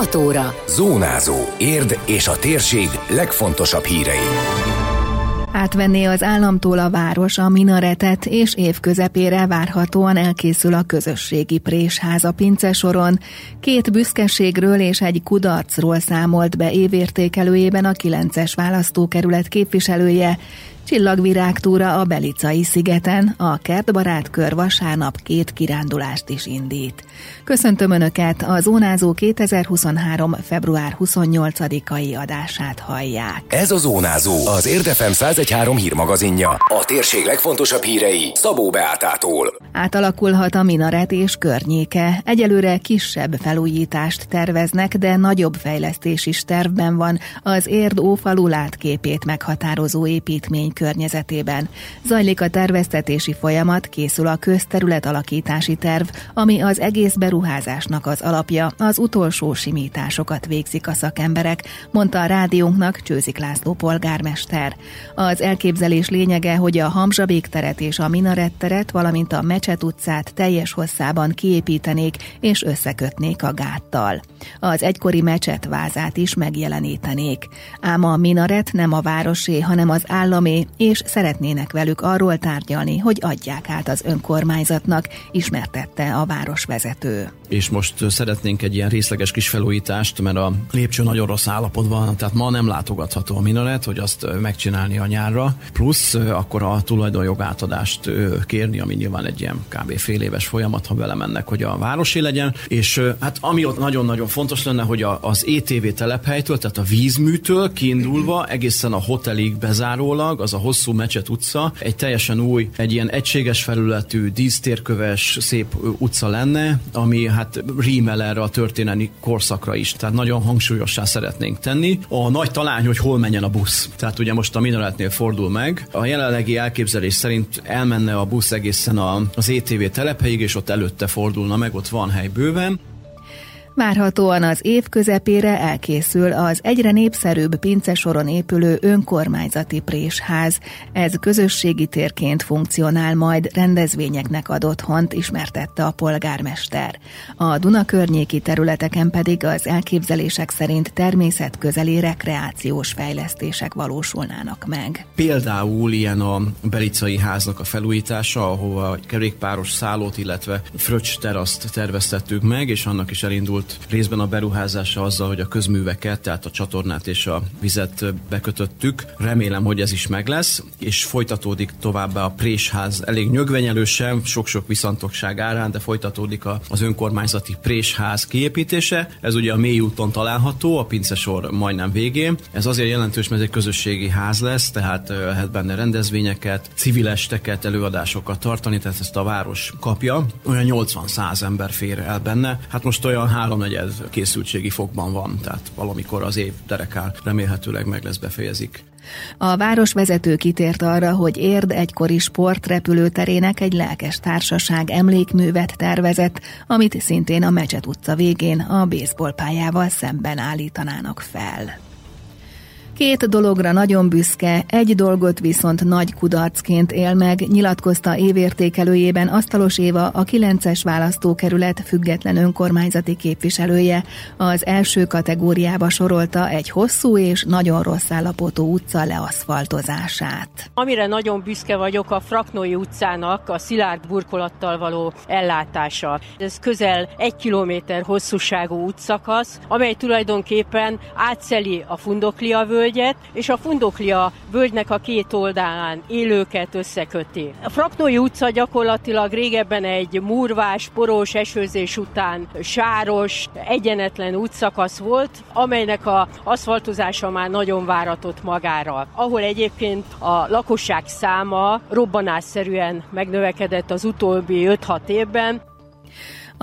6 óra. Zónázó. Érd és a térség legfontosabb hírei. Átvenné az államtól a város a minaretet, és év közepére várhatóan elkészül a közösségi présház a pincesoron. Két büszkeségről és egy kudarcról számolt be évértékelőjében a 9-es választókerület képviselője. Csillagvirágtúra a Belicai szigeten, a kertbarát kör vasárnap két kirándulást is indít. Köszöntöm Önöket, a Zónázó 2023. február 28-ai adását hallják. Ez a Zónázó, az Érdefem 113 hírmagazinja. A térség legfontosabb hírei Szabó Beátától. Átalakulhat a minaret és környéke. Egyelőre kisebb felújítást terveznek, de nagyobb fejlesztés is tervben van az Érd ófalu látképét meghatározó építmény környezetében. Zajlik a terveztetési folyamat, készül a közterület alakítási terv, ami az egész beruházásnak az alapja, az utolsó simításokat végzik a szakemberek, mondta a rádiónknak Csőzik László polgármester. Az elképzelés lényege, hogy a Hamzsabék teret és a Minaret teret, valamint a Mecset utcát teljes hosszában kiépítenék és összekötnék a gáttal. Az egykori mecset vázát is megjelenítenék. Ám a minaret nem a városé, hanem az államé, és szeretnének velük arról tárgyalni, hogy adják át az önkormányzatnak, ismertette a városvezető. És most szeretnénk egy ilyen részleges kis felújítást, mert a lépcső nagyon rossz állapotban tehát ma nem látogatható a minaret, hogy azt megcsinálni a nyárra, plusz akkor a tulajdonjog átadást kérni, ami nyilván egy ilyen kb. fél éves folyamat, ha belemennek, hogy a városi legyen, és hát ami ott nagyon-nagyon fontos lenne, hogy az ETV telephelytől, tehát a vízműtől kiindulva egészen a hotelig bezárólag, az a hosszú Mecset utca, egy teljesen új, egy ilyen egységes felületű, dísztérköves, szép utca lenne, ami hát rímel erre a történelmi korszakra is. Tehát nagyon hangsúlyossá szeretnénk tenni. A nagy talány, hogy hol menjen a busz. Tehát ugye most a Minaretnél fordul meg. A jelenlegi elképzelés szerint elmenne a busz egészen az ETV telephelyig, és ott előtte fordulna meg, ott van hely bőven. Várhatóan az év közepére elkészül az egyre népszerűbb pincesoron épülő önkormányzati présház. Ez közösségi térként funkcionál majd rendezvényeknek ad otthont, ismertette a polgármester. A Duna környéki területeken pedig az elképzelések szerint természetközeli rekreációs fejlesztések valósulnának meg. Például ilyen a Belicai háznak a felújítása, ahova kerékpáros szállót, illetve fröccs teraszt terveztettük meg, és annak is elindult részben a beruházása azzal, hogy a közműveket, tehát a csatornát és a vizet bekötöttük. Remélem, hogy ez is meg lesz, és folytatódik továbbá a présház elég nyögvenyelősen, sok-sok viszantokság árán, de folytatódik az önkormányzati présház kiépítése. Ez ugye a mély úton található, a pincesor majdnem végén. Ez azért jelentős, mert ez egy közösségi ház lesz, tehát lehet benne rendezvényeket, civil esteket, előadásokat tartani, tehát ezt a város kapja. Olyan 80-100 ember fér el benne. Hát most olyan három háromnegyed készültségi fokban van, tehát valamikor az év derekál remélhetőleg meg lesz befejezik. A városvezető kitért arra, hogy Érd egykori sportrepülőterének egy lelkes társaság emlékművet tervezett, amit szintén a Mecset utca végén a baseballpályával szemben állítanának fel. Két dologra nagyon büszke, egy dolgot viszont nagy kudarcként él meg, nyilatkozta évértékelőjében Asztalos Éva, a 9-es választókerület független önkormányzati képviselője. Az első kategóriába sorolta egy hosszú és nagyon rossz állapotú utca leaszfaltozását. Amire nagyon büszke vagyok, a Fraknói utcának a szilárd burkolattal való ellátása. Ez közel egy kilométer hosszúságú útszakasz, amely tulajdonképpen átszeli a Fundoklia völgy, völgyet, és a Fundoklia völgynek a két oldalán élőket összeköti. A Fraknói utca gyakorlatilag régebben egy murvás, poros esőzés után sáros, egyenetlen útszakasz volt, amelynek a aszfaltozása már nagyon váratott magára. Ahol egyébként a lakosság száma robbanásszerűen megnövekedett az utóbbi 5-6 évben,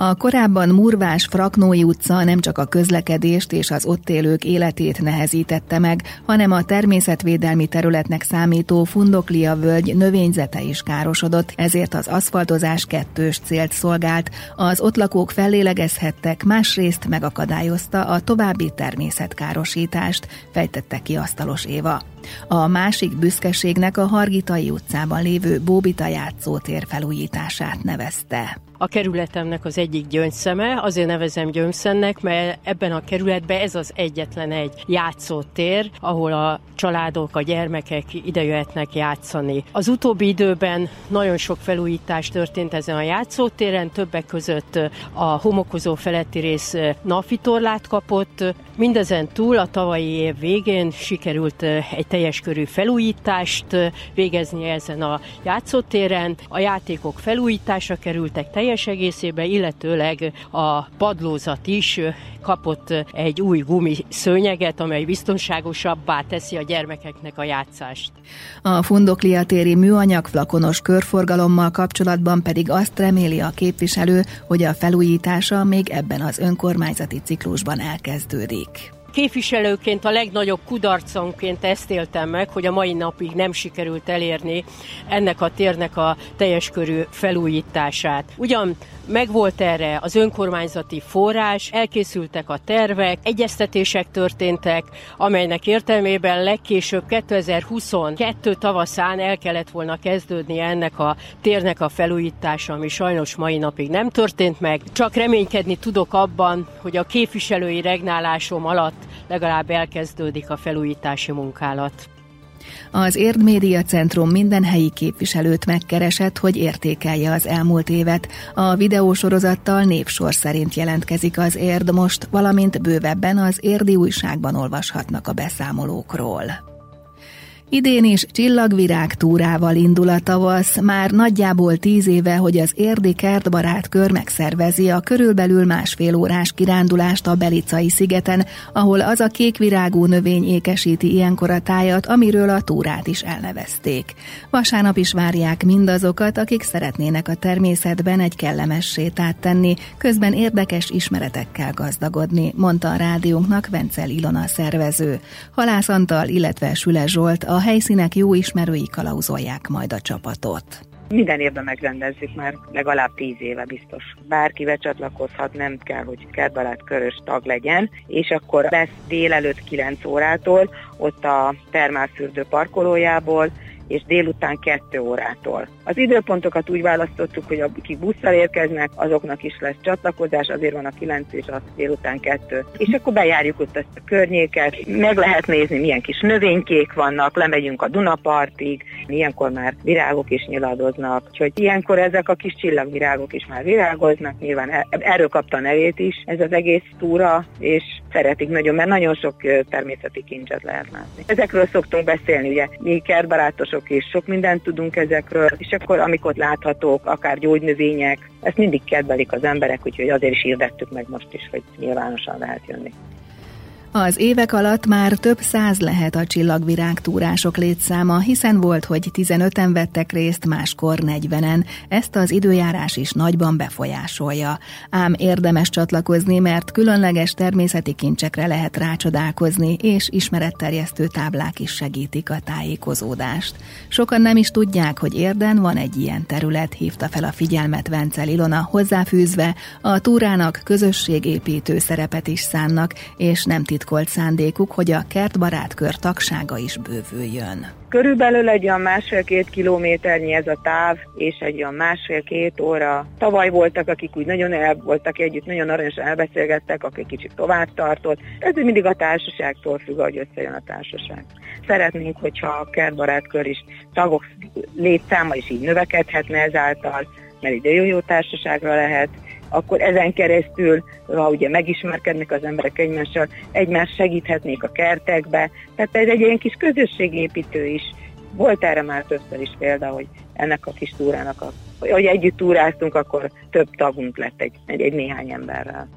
a korábban Murvás Fraknói utca nem csak a közlekedést és az ott élők életét nehezítette meg, hanem a természetvédelmi területnek számító Fundoklia völgy növényzete is károsodott, ezért az aszfaltozás kettős célt szolgált. Az ott lakók fellélegezhettek, másrészt megakadályozta a további természetkárosítást, fejtette ki Asztalos Éva. A másik büszkeségnek a Hargitai utcában lévő Bóbita játszótér felújítását nevezte a kerületemnek az egyik gyöngyszeme, azért nevezem gyöngyszemnek, mert ebben a kerületben ez az egyetlen egy játszótér, ahol a családok, a gyermekek ide jöhetnek játszani. Az utóbbi időben nagyon sok felújítás történt ezen a játszótéren, többek között a homokozó feletti rész nafitorlát kapott, Mindezen túl a tavalyi év végén sikerült egy teljes körű felújítást végezni ezen a játszótéren. A játékok felújítása kerültek teljes egészében, illetőleg a padlózat is kapott egy új gumi szőnyeget, amely biztonságosabbá teszi a gyermekeknek a játszást. A Fundoklia téri műanyag flakonos körforgalommal kapcsolatban pedig azt reméli a képviselő, hogy a felújítása még ebben az önkormányzati ciklusban elkezdődik. Képviselőként a legnagyobb kudarconként ezt éltem meg, hogy a mai napig nem sikerült elérni ennek a térnek a teljes körű felújítását. Ugyan megvolt erre az önkormányzati forrás, elkészültek a tervek, egyeztetések történtek, amelynek értelmében legkésőbb 2022 tavaszán el kellett volna kezdődni ennek a térnek a felújítása, ami sajnos mai napig nem történt meg. Csak reménykedni tudok abban, hogy a képviselői regnálásom alatt legalább elkezdődik a felújítási munkálat. Az Érd Média Centrum minden helyi képviselőt megkeresett, hogy értékelje az elmúlt évet. A videósorozattal névsor szerint jelentkezik az Érd most, valamint bővebben az Érdi újságban olvashatnak a beszámolókról. Idén is csillagvirág túrával indul a tavasz, már nagyjából tíz éve, hogy az érdi kertbarát kör megszervezi a körülbelül másfél órás kirándulást a Belicai szigeten, ahol az a kékvirágú növény ékesíti ilyenkor a tájat, amiről a túrát is elnevezték. Vasárnap is várják mindazokat, akik szeretnének a természetben egy kellemes sétát tenni, közben érdekes ismeretekkel gazdagodni, mondta a rádiónknak Vencel Ilona szervező. Halász Antal, illetve Süle Zsolt a a helyszínek jó ismerői kalauzolják majd a csapatot. Minden évben megrendezzük már legalább tíz éve biztos. Bárki becsatlakozhat, nem kell, hogy kertbarát körös tag legyen, és akkor lesz délelőtt 9 órától, ott a termálfürdő parkolójából, és délután 2 órától. Az időpontokat úgy választottuk, hogy akik busszal érkeznek, azoknak is lesz csatlakozás, azért van a 9 és a délután 2. És akkor bejárjuk ott ezt a környéket, meg lehet nézni, milyen kis növénykék vannak, lemegyünk a Dunapartig, ilyenkor már virágok is nyiladoznak, úgyhogy ilyenkor ezek a kis csillagvirágok is már virágoznak, nyilván e- erről kapta a nevét is ez az egész túra, és szeretik nagyon, mert nagyon sok természeti kincset lehet látni. Ezekről szoktunk beszélni, ugye mi kertbarátosok és sok mindent tudunk ezekről, és akkor amikor láthatók, akár gyógynövények, ezt mindig kedvelik az emberek, úgyhogy azért is hirdettük meg most is, hogy nyilvánosan lehet jönni. Az évek alatt már több száz lehet a csillagvirág túrások létszáma, hiszen volt, hogy 15-en vettek részt, máskor 40-en. Ezt az időjárás is nagyban befolyásolja. Ám érdemes csatlakozni, mert különleges természeti kincsekre lehet rácsodálkozni, és ismeretterjesztő táblák is segítik a tájékozódást. Sokan nem is tudják, hogy érden van egy ilyen terület, hívta fel a figyelmet Vencel Ilona, hozzáfűzve a túrának közösségépítő szerepet is szánnak, és nem titkolt szándékuk, hogy a kertbarát kör tagsága is bővüljön. Körülbelül egy olyan másfél-két kilométernyi ez a táv, és egy olyan másfél-két óra. Tavaly voltak, akik úgy nagyon el voltak együtt, nagyon aranyosan elbeszélgettek, akik kicsit tovább tartott. Ez mindig a társaságtól függ, hogy összejön a társaság. Szeretnénk, hogyha a kertbarát kör is tagok létszáma is így növekedhetne ezáltal, mert ide jó, jó társaságra lehet, akkor ezen keresztül, ha ugye megismerkednek az emberek egymással, egymást segíthetnék a kertekbe. Tehát ez egy ilyen kis közösségépítő is. Volt erre már többször is példa, hogy ennek a kis túrának, a, hogy együtt túráztunk, akkor több tagunk lett egy, egy, egy néhány emberrel.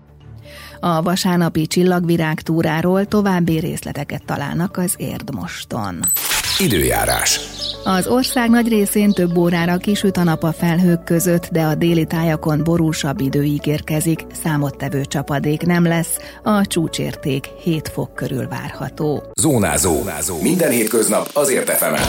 A vasárnapi csillagvirág túráról további részleteket találnak az Érdmoston. Időjárás. Az ország nagy részén több órára kisüt a nap a felhők között, de a déli tájakon borúsabb idő ígérkezik, számottevő csapadék nem lesz, a csúcsérték 7 fok körül várható. Zónázó. Zónázó. Minden hétköznap azért efemen.